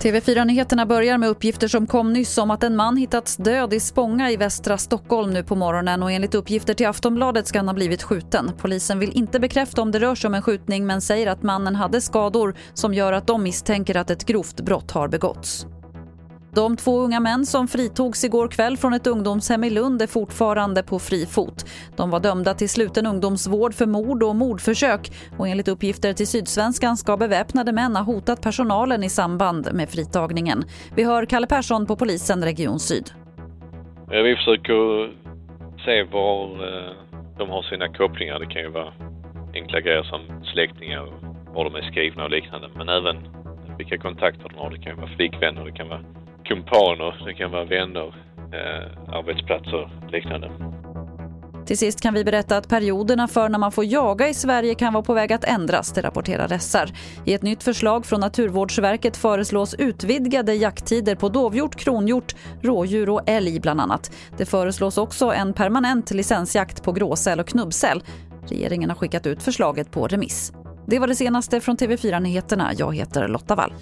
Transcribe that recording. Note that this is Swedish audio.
TV4-nyheterna börjar med uppgifter som kom nyss om att en man hittats död i Spånga i västra Stockholm nu på morgonen och enligt uppgifter till Aftonbladet ska han ha blivit skjuten. Polisen vill inte bekräfta om det rör sig om en skjutning men säger att mannen hade skador som gör att de misstänker att ett grovt brott har begåtts. De två unga män som fritogs igår kväll från ett ungdomshem i Lund är fortfarande på fri fot. De var dömda till sluten ungdomsvård för mord och mordförsök och enligt uppgifter till Sydsvenskan ska beväpnade män ha hotat personalen i samband med fritagningen. Vi hör Kalle Persson på polisen Region Syd. Vi försöker se var eh, de har sina kopplingar. Det kan ju vara enkla grejer som släktingar, var de är skrivna och liknande. Men även vilka kontakter de har. Det kan ju vara flickvänner, det kan vara kumpaner, det kan vara vänner, eh, arbetsplatser och liknande. Till sist kan vi berätta att perioderna för när man får jaga i Sverige kan vara på väg att ändras, det rapporterar SR. I ett nytt förslag från Naturvårdsverket föreslås utvidgade jakttider på dovhjort, kronhjort, rådjur och älg bland annat. Det föreslås också en permanent licensjakt på gråsäl och knubbsäl. Regeringen har skickat ut förslaget på remiss. Det var det senaste från TV4 Nyheterna. Jag heter Lotta Wall.